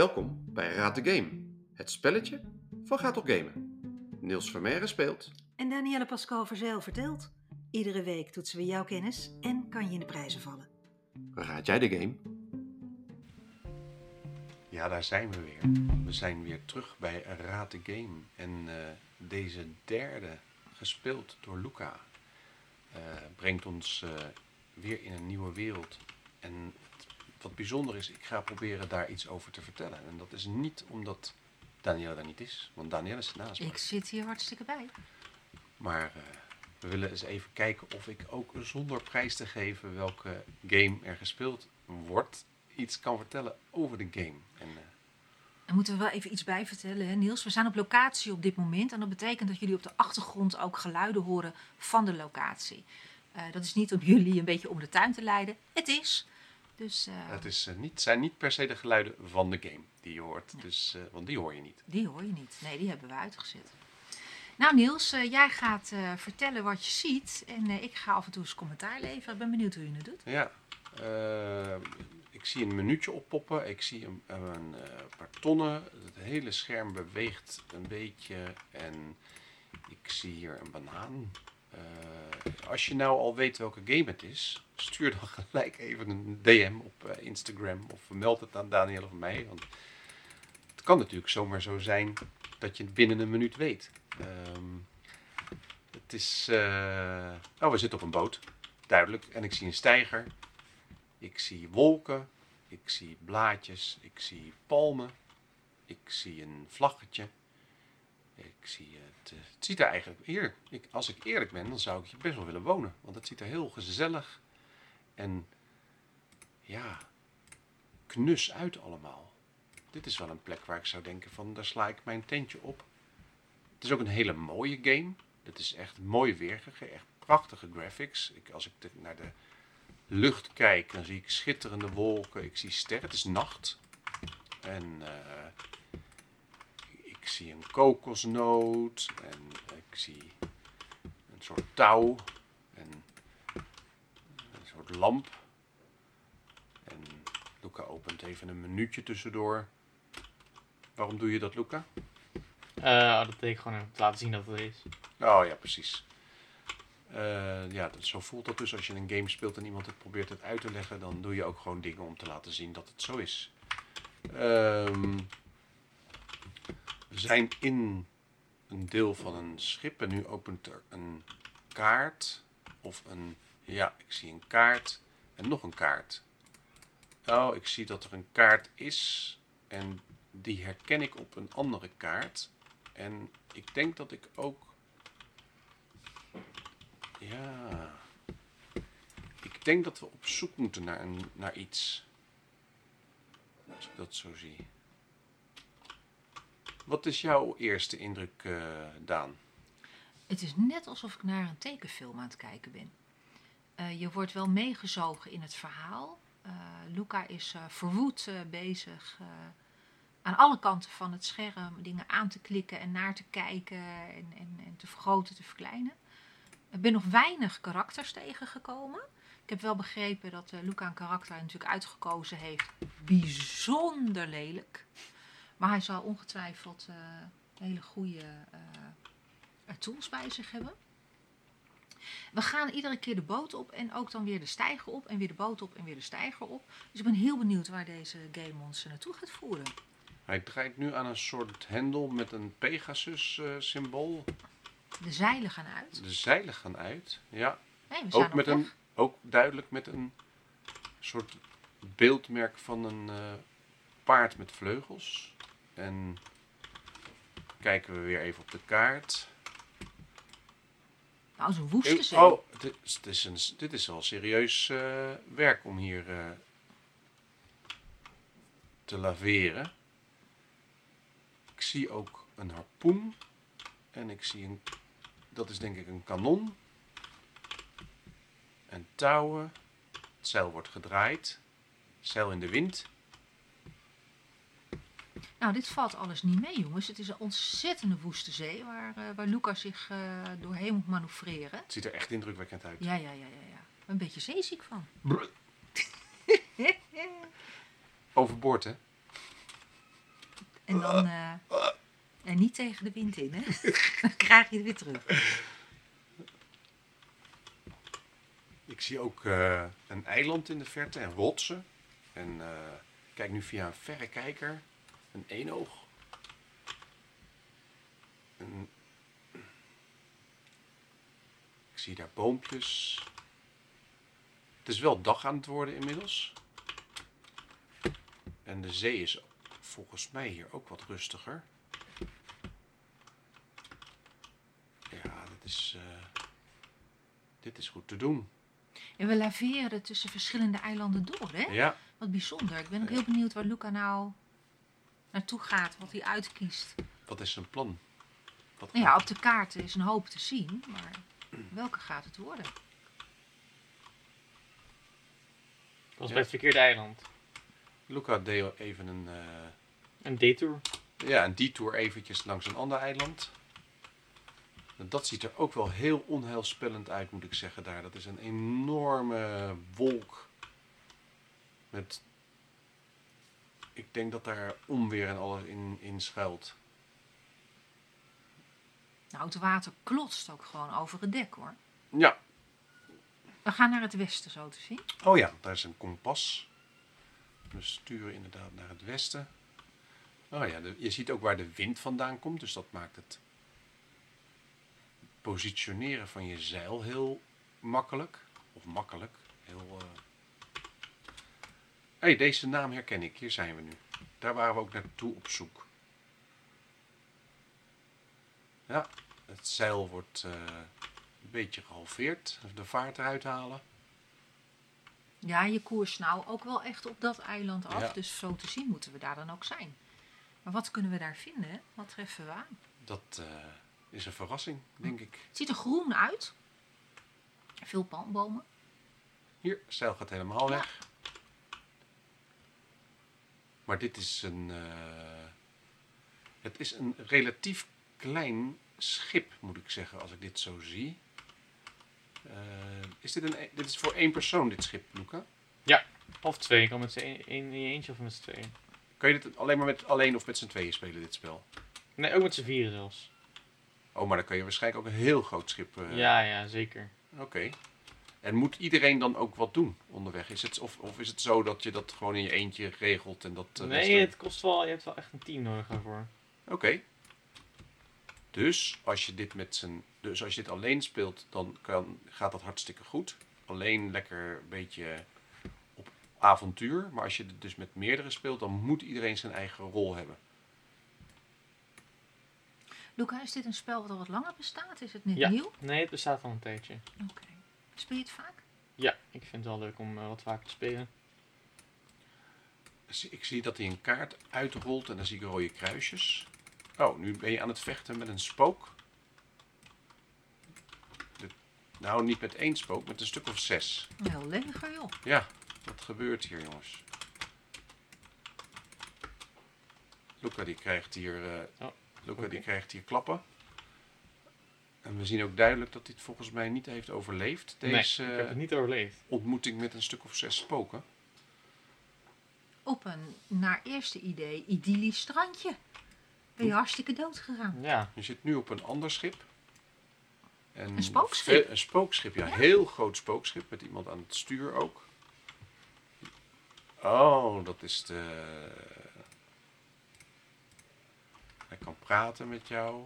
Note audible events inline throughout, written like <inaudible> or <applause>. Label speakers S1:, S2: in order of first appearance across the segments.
S1: Welkom bij Raad de Game, het spelletje van Gaat op Gamen. Niels Vermeeren speelt.
S2: En Danielle Pascal Verzeil vertelt. Iedere week toetsen we jouw kennis en kan je in de prijzen vallen.
S1: Raad jij de game?
S3: Ja, daar zijn we weer. We zijn weer terug bij Raad de Game. En eh, deze derde, gespeeld door Luca, eh, brengt ons eh, weer in een nieuwe wereld. En wat bijzonder is, ik ga proberen daar iets over te vertellen. En dat is niet omdat Danielle er niet is, want Danielle zit naast me.
S4: Ik zit hier hartstikke bij.
S3: Maar eh, we willen eens even kijken of ik ook zonder prijs te geven welke game er gespeeld wordt, iets kan vertellen over de game. En, eh,
S4: En moeten we wel even iets bij vertellen, hè, Niels? We zijn op locatie op dit moment. En dat betekent dat jullie op de achtergrond ook geluiden horen van de locatie. Eh, dat is niet om jullie een beetje om de tuin te leiden. Het is. Dus eh,
S3: het is, eh, niet, zijn niet per se de geluiden van de game die je hoort, dus, eh, want die hoor je niet.
S4: die hoor je niet. Nee, die hebben we uitgezet. Nou Niels, jij gaat vertellen wat je ziet. En ik ga af en toe eens commentaar leveren. Ik ben benieuwd hoe je het doet.
S3: Ja, ik zie een minuutje oppoppen. Ik zie een, een paar tonnen. Het hele scherm beweegt een beetje. En ik zie hier een banaan. Eh, als je nou al weet welke game het is, stuur dan <laughs> gelijk even een DM op eh, Instagram. Of meld het aan Daniel of mij. Want het kan natuurlijk zomaar zo zijn dat je het binnen een minuut weet. Ehm, het is... eh, Oh, we zitten op een boot. Duidelijk. En ik zie een steiger. Ik zie wolken. Ik zie blaadjes. Ik zie palmen. Ik zie een vlaggetje. Ik zie het. eh, Het ziet er eigenlijk. Hier, ik, als ik eerlijk ben, dan zou ik hier best wel willen wonen. Want het ziet er heel gezellig en. Ja. knus uit allemaal. Dit is wel een plek waar ik zou denken: van daar sla ik mijn tentje op. Het is ook een hele mooie game. Het is echt mooi weergegeven. Echt prachtige graphics. Ik, als ik naar de lucht kijk, dan zie ik schitterende wolken. Ik zie sterren. Het is nacht. En ik zie een kokosnoot. En ik zie een soort touw. En een soort lamp. En Luca opent even een minuutje tussendoor. Waarom doe je dat, Luca?
S5: Eh, dat deed ik gewoon even te laten zien dat het is.
S3: Oh ja, precies. Eh, ja, dat, zo voelt dat dus als je een game speelt en iemand het probeert het uit te leggen, dan doe je ook gewoon dingen om te laten zien dat het zo is. Ehm, we zijn in een deel van een schip en nu opent er een kaart. Of een, ja, ik zie een kaart en nog een kaart. Oh, ik zie dat er een kaart is en die herken ik op een andere kaart. En ik denk dat ik ook. Ja. Ik denk dat we op zoek moeten naar, een, naar iets. Als ik dat zo zie. Wat is jouw eerste indruk, eh, Daan?
S4: Het is net alsof ik naar een tekenfilm aan het kijken ben. Eh, je wordt wel meegezogen in het verhaal. Eh, Luca is verwoed bezig aan alle kanten van het scherm dingen aan te klikken en naar te kijken en, en, en te vergroten, te verkleinen. Ik ben nog weinig karakters tegengekomen. Ik heb wel begrepen dat Luca een karakter natuurlijk uitgekozen heeft. Bijzonder lelijk. Maar hij zal ongetwijfeld eh, hele goede eh, tools bij zich hebben. We gaan iedere keer de boot op en ook dan weer de steiger op en weer de boot op en weer de steiger op. Dus ik ben heel benieuwd waar deze game ons naartoe gaat voeren.
S3: Hij draait nu aan een soort hendel met een Pegasus-symbool.
S4: De zeilen gaan uit.
S3: de zeilen gaan uit. Ja,
S4: Nee, we zijn
S3: ook, met een, ook duidelijk met een soort beeldmerk van een eh, paard met vleugels. En kijken we weer even op de kaart.
S4: Nou, zo'n woeste zee.
S3: Oh, dit is, dit is, een, dit is wel serieus eh, werk om hier eh, te laveren. Ik zie ook een harpoen. En ik zie een, dat is denk ik een kanon. En touwen. Het zeil wordt gedraaid. Zeil in de wind.
S4: Nou, dit valt alles niet mee, jongens. Het is een ontzettende woeste zee waar, eh, waar Luca zich eh, doorheen moet manoeuvreren.
S3: Het ziet er echt indrukwekkend uit.
S4: Ja, ja, ja, ja, ja. Een beetje zeeziek van.
S3: Overboord, hè?
S2: En dan... eh, en niet tegen de wind in, hè? <laughs> Dan krijg je het weer terug.
S3: Ik zie ook een eiland in de verte en rotsen. En ik kijk nu via een verrekijker. Een eenoog. En ik zie daar boompjes. Het is wel dag aan het worden inmiddels. En de zee is volgens mij hier ook wat rustiger. Ja, dit is, eh, dit is goed te doen.
S4: En we laveren tussen verschillende eilanden door, hè?
S3: Ja,
S4: Wat bijzonder. Ik ben ook heel benieuwd waar Luca nou naartoe gaat, wat hij uitkiest.
S3: wat is zijn plan? Wat
S4: Nou ja, op de kaart is een hoop te zien, maar welke gaat het worden?
S5: Dat was
S3: Ja.
S5: bij het verkeerde eiland.
S3: Luca deed even een, eh,
S5: Een detour.
S3: ja, een detour eventjes langs een ander eiland. En dat ziet er ook wel heel onheilspellend uit, moet ik zeggen daar. Dat is een enorme wolk. Met... Ik denk dat daar onweer en alles in, in schuilt.
S4: Nou, het water klotst ook gewoon over het dek, hoor.
S3: Ja.
S4: We gaan naar het westen, zo te zien.
S3: Oh ja, daar is een kompas. We sturen inderdaad naar het westen. Oh ja, je ziet ook waar de wind vandaan komt. Dus dat maakt het positioneren van je zeil heel makkelijk. Of makkelijk. Heel. eh hey, deze naam herken ik. Hier zijn we nu. Daar waren we ook naartoe op zoek. Ja, het zeil wordt eh, een beetje gehalveerd. De vaart eruit halen.
S4: Ja, je koers nou ook wel echt op dat eiland af.
S3: Ja.
S4: Dus zo te zien moeten we daar dan ook zijn. Maar wat kunnen we daar vinden? Wat treffen we aan?
S3: Dat eh, is een verrassing, denk ik.
S4: Het ziet er groen uit. Veel palmbomen.
S3: Hier, zeil gaat helemaal weg. Maar dit is een. eh, het is een relatief klein schip, moet ik zeggen, als ik dit zo zie. Eh, is dit, een, dit is voor één persoon, dit schip, Luca?
S5: Of twee. Ik kan met z'n een, in je eentje of met z'n tweeën.
S3: Kan je dit alleen maar met, alleen of met z'n tweeën spelen, dit spel?
S5: Nee, ook met z'n vieren zelfs.
S3: Oh, maar dan kan je waarschijnlijk ook een heel groot schip. eh,
S5: Ja, ja, zeker.
S3: Oké. En moet iedereen dan ook wat doen onderweg? Is het, of, of is het zo dat je dat gewoon in je eentje regelt en dat... eh,
S5: nee, het kost wel, je hebt wel echt een team nodig daarvoor.
S3: Oké. Dus als je dit met z'n, dus als je dit alleen speelt, dan kan, gaat dat hartstikke goed. Alleen lekker een beetje op avontuur. Maar als je dit dus met meerdere speelt, dan moet iedereen zijn eigen rol hebben.
S4: Luca, is dit een spel wat al wat langer bestaat? Is het net
S5: Ja.
S4: nieuw?
S5: Nee, het bestaat al een tijdje.
S4: Oké. Speel je het vaak?
S5: Ja, ik vind het wel leuk om eh, wat vaker te spelen.
S3: Ik zie dat hij een kaart uitrolt en dan zie ik rode kruisjes. Oh, nu ben je aan het vechten met een spook. De- nou, niet met één spook, met een stuk of zes.
S4: Heel leger, joh.
S3: Ja, wat gebeurt hier, jongens? Luca die krijgt hier, eh,
S5: Oh,
S3: Luca die krijgt hier klappen. En we zien ook duidelijk dat hij het volgens mij niet heeft overleefd. Deze
S5: nee, ik heb het niet overleefd.
S3: ontmoeting met een stuk of zes spoken.
S4: Op een, naar eerste idee, idyllisch strandje. Ben je hartstikke dood gegaan.
S5: Ja,
S3: Je zit nu op een ander schip. En
S4: Een spookschip?
S3: ve- Een spookschip, ja. Heel groot spookschip met iemand aan het stuur ook. Oh, dat is de... Hij kan praten met jou.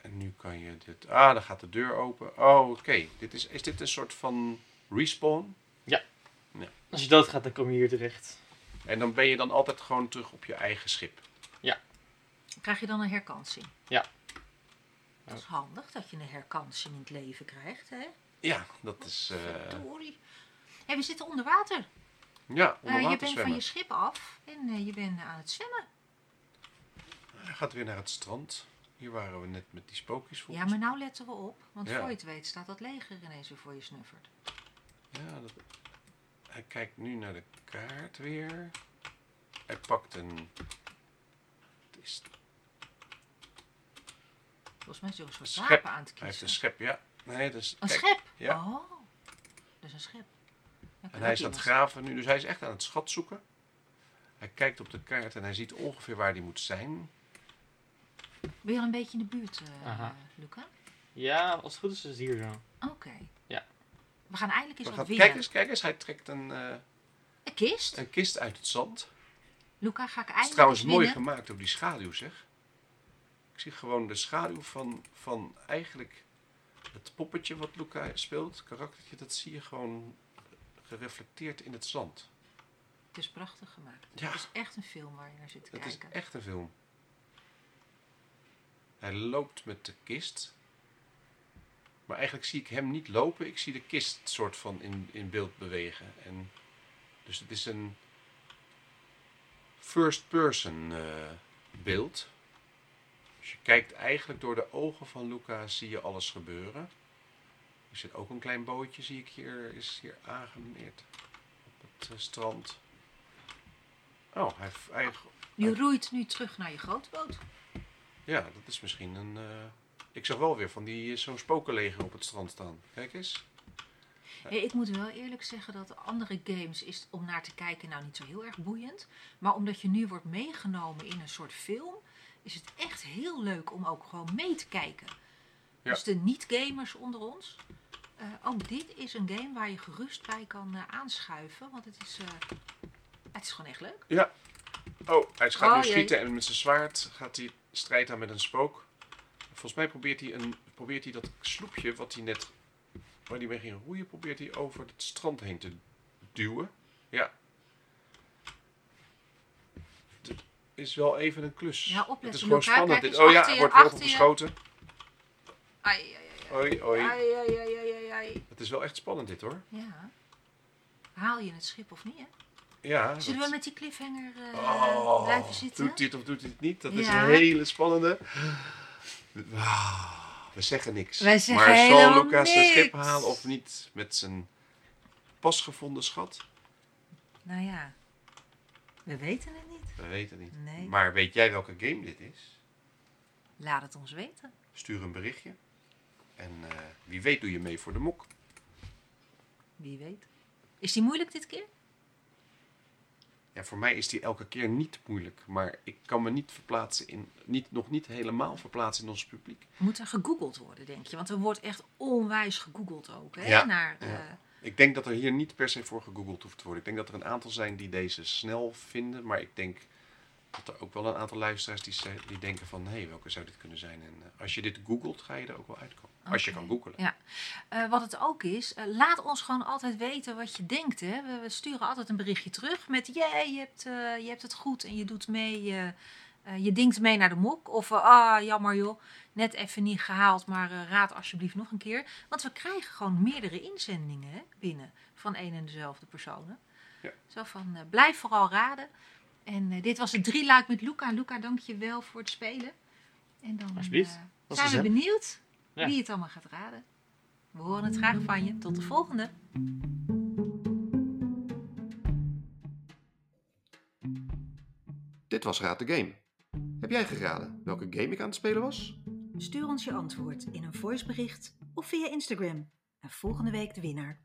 S3: En nu kan je dit... Ah, dan gaat de deur open. Oh, oké. Dit is, is dit een soort van respawn?
S5: als je doodgaat, dan kom je hier terecht.
S3: En dan ben je dan altijd gewoon terug op je eigen schip.
S4: Krijg je dan een herkansing?
S5: Ja.
S4: Dat is handig dat je een herkansing in het leven krijgt, hè?
S3: Ja, dat is... eh,
S4: Verdorie. Hé, we zitten onder water.
S3: ja,
S4: Eh,
S3: onder
S4: je
S3: water
S4: bent van
S3: zwemmen.
S4: je schip af en eh, je bent aan het zwemmen.
S3: Hij gaat weer naar het strand. Hier waren we net met die spookjes
S4: Ja,
S3: volgens
S4: maar nou letten we op. Want
S3: Ja.
S4: voor je het weet staat dat leger ineens weer voor je snuffert.
S3: Ja, dat... Hij kijkt nu naar de kaart weer. Hij pakt een... Het is...
S4: Volgens mij is hij een soort
S3: Schep.
S4: wapen aan het
S3: Hij heeft een
S4: kiezen.
S3: schep, ja. Nee, dus...
S4: Een
S3: kijk,
S4: schep?
S3: Ja.
S4: Oh, dus een schep. Ja,
S3: En hij is aan het graven nu, dus hij is echt aan het schat zoeken. Hij kijkt op de kaart en hij ziet ongeveer waar hij moet zijn.
S4: Ben je al een beetje in de buurt, eh
S5: Aha.
S4: Luca?
S5: Ja, als het goed is, is het hier zo.
S4: Oké.
S5: Ja.
S4: We gaan eindelijk eens
S3: We
S4: wat
S3: gaan,
S4: winnen.
S3: kijk eens, kijk eens, hij trekt een, eh,
S4: Een kist?
S3: een kist uit het zand.
S4: Luca, ga ik
S3: Het is
S4: eindelijk
S3: trouwens mooi
S4: winnen?
S3: gemaakt op die schaduw, zeg. Ik zie gewoon de schaduw van, van eigenlijk het poppetje wat Luca speelt, het karaktertje, dat zie je gewoon gereflecteerd in het zand.
S4: Het is prachtig gemaakt.
S3: Ja.
S4: Het is echt een film waar je naar zit te
S3: Het is
S4: kijken.
S3: echt een film. Hij loopt met de kist. Maar eigenlijk zie ik hem niet lopen. Ik zie de kist soort van in, in beeld bewegen. En dus het is een first person eh, beeld. Dus je kijkt eigenlijk door de ogen van Luca zie je alles gebeuren. Er zit ook een klein bootje, zie ik hier, is hier aangemeerd op het eh, strand. Oh, hij, hij
S4: Je roeit nu terug naar je grote boot.
S3: Ja, dat is misschien een. eh, Ik zag wel weer van die eh, zo'n spokenleger op het strand staan. Kijk eens.
S4: Hey, ik moet wel eerlijk zeggen dat andere games is om naar te kijken nou niet zo heel erg boeiend. Maar omdat je nu wordt meegenomen in een soort film, is het echt heel leuk om ook gewoon mee te kijken.
S3: Ja.
S4: Dus de niet-gamers onder ons. eh, ook dit is een game waar je gerust bij kan aanschuiven. Want het is, het is gewoon echt leuk.
S3: Ja. Oh, hij gaat
S4: Oh,
S3: nu
S4: jee.
S3: schieten en met zijn zwaard gaat hij strijd aan met een spook. Volgens mij probeert hij, een, probeert hij dat sloepje wat hij net, waar hij mee ging roeien, probeert hij over het strand heen te duwen. Ja. Het is wel even een klus.
S4: Ja, opletten,
S3: Het is gewoon spannend. Dit. Oh ja, er wordt weer op
S4: achter je.
S3: geschoten.
S4: Ai, ai, ai, ai.
S3: Oei, oei.
S4: Ai, ai, ai, ai, ai.
S3: Het is wel echt spannend dit hoor.
S4: Ja. Haal je het schip of niet, hè?
S3: Ja.
S4: Zullen
S3: dat-
S4: we met die cliffhanger eh,
S3: Oh,
S4: blijven zitten?
S3: Doet hij het of doet hij het niet? Dat is een hele spannende. We zeggen niks.
S4: Wij zeggen
S3: maar zal Lucas zijn schip halen of niet met zijn pas gevonden schat?
S4: Nou ja, we weten het niet.
S3: We weten niet.
S4: Nee.
S3: Maar weet jij welke game dit is?
S4: Laat het ons weten.
S3: Stuur een berichtje. En eh, wie weet doe je mee voor de mok.
S4: Wie weet. Is die moeilijk dit keer?
S3: Ja, voor mij is die elke keer niet moeilijk. Maar ik kan me niet verplaatsen in, niet, nog niet helemaal verplaatsen in ons publiek.
S4: Moet er gegoogeld worden, denk je? Want er wordt echt onwijs gegoogeld ook, hè?
S3: Ja,
S4: Naar,
S3: ja.
S4: eh,
S3: Ik denk dat er hier niet per se voor gegoogeld hoeft te worden. Ik denk dat er een aantal zijn die deze snel vinden. Maar ik denk dat er ook wel een aantal luisteraars die, die denken van... hé, hey, welke zou dit kunnen zijn? En eh, als je dit googelt, ga je er ook wel uitkomen. Als je kan googelen.
S4: Ja. Eh, wat het ook is, eh, laat ons gewoon altijd weten wat je denkt. Hè? We, we sturen altijd een berichtje terug met... Yeah, je, hebt, je hebt het goed en je doet mee. je dingt mee naar de mok. Of, ah, jammer joh, net even niet gehaald, maar raad alsjeblieft nog een keer. Want we krijgen gewoon meerdere inzendingen hè, binnen van één en dezelfde personen.
S3: Ja.
S4: Zo van, blijf vooral raden. En eh, dit was het drie luik met Luca. Luca, dank je wel voor het spelen. En dan
S5: Alsjeblieft. Was
S4: zijn we benieuwd
S5: Ja.
S4: wie het allemaal gaat raden. We horen het graag van je. Tot de volgende.
S1: Dit was Raad de Game. Heb jij geraden welke game ik aan het spelen was?
S2: Stuur ons je antwoord in een voicebericht of via Instagram. En volgende week de winnaar.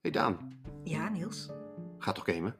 S1: Hey Daan,
S2: Ja, Niels?
S1: ga toch gamen?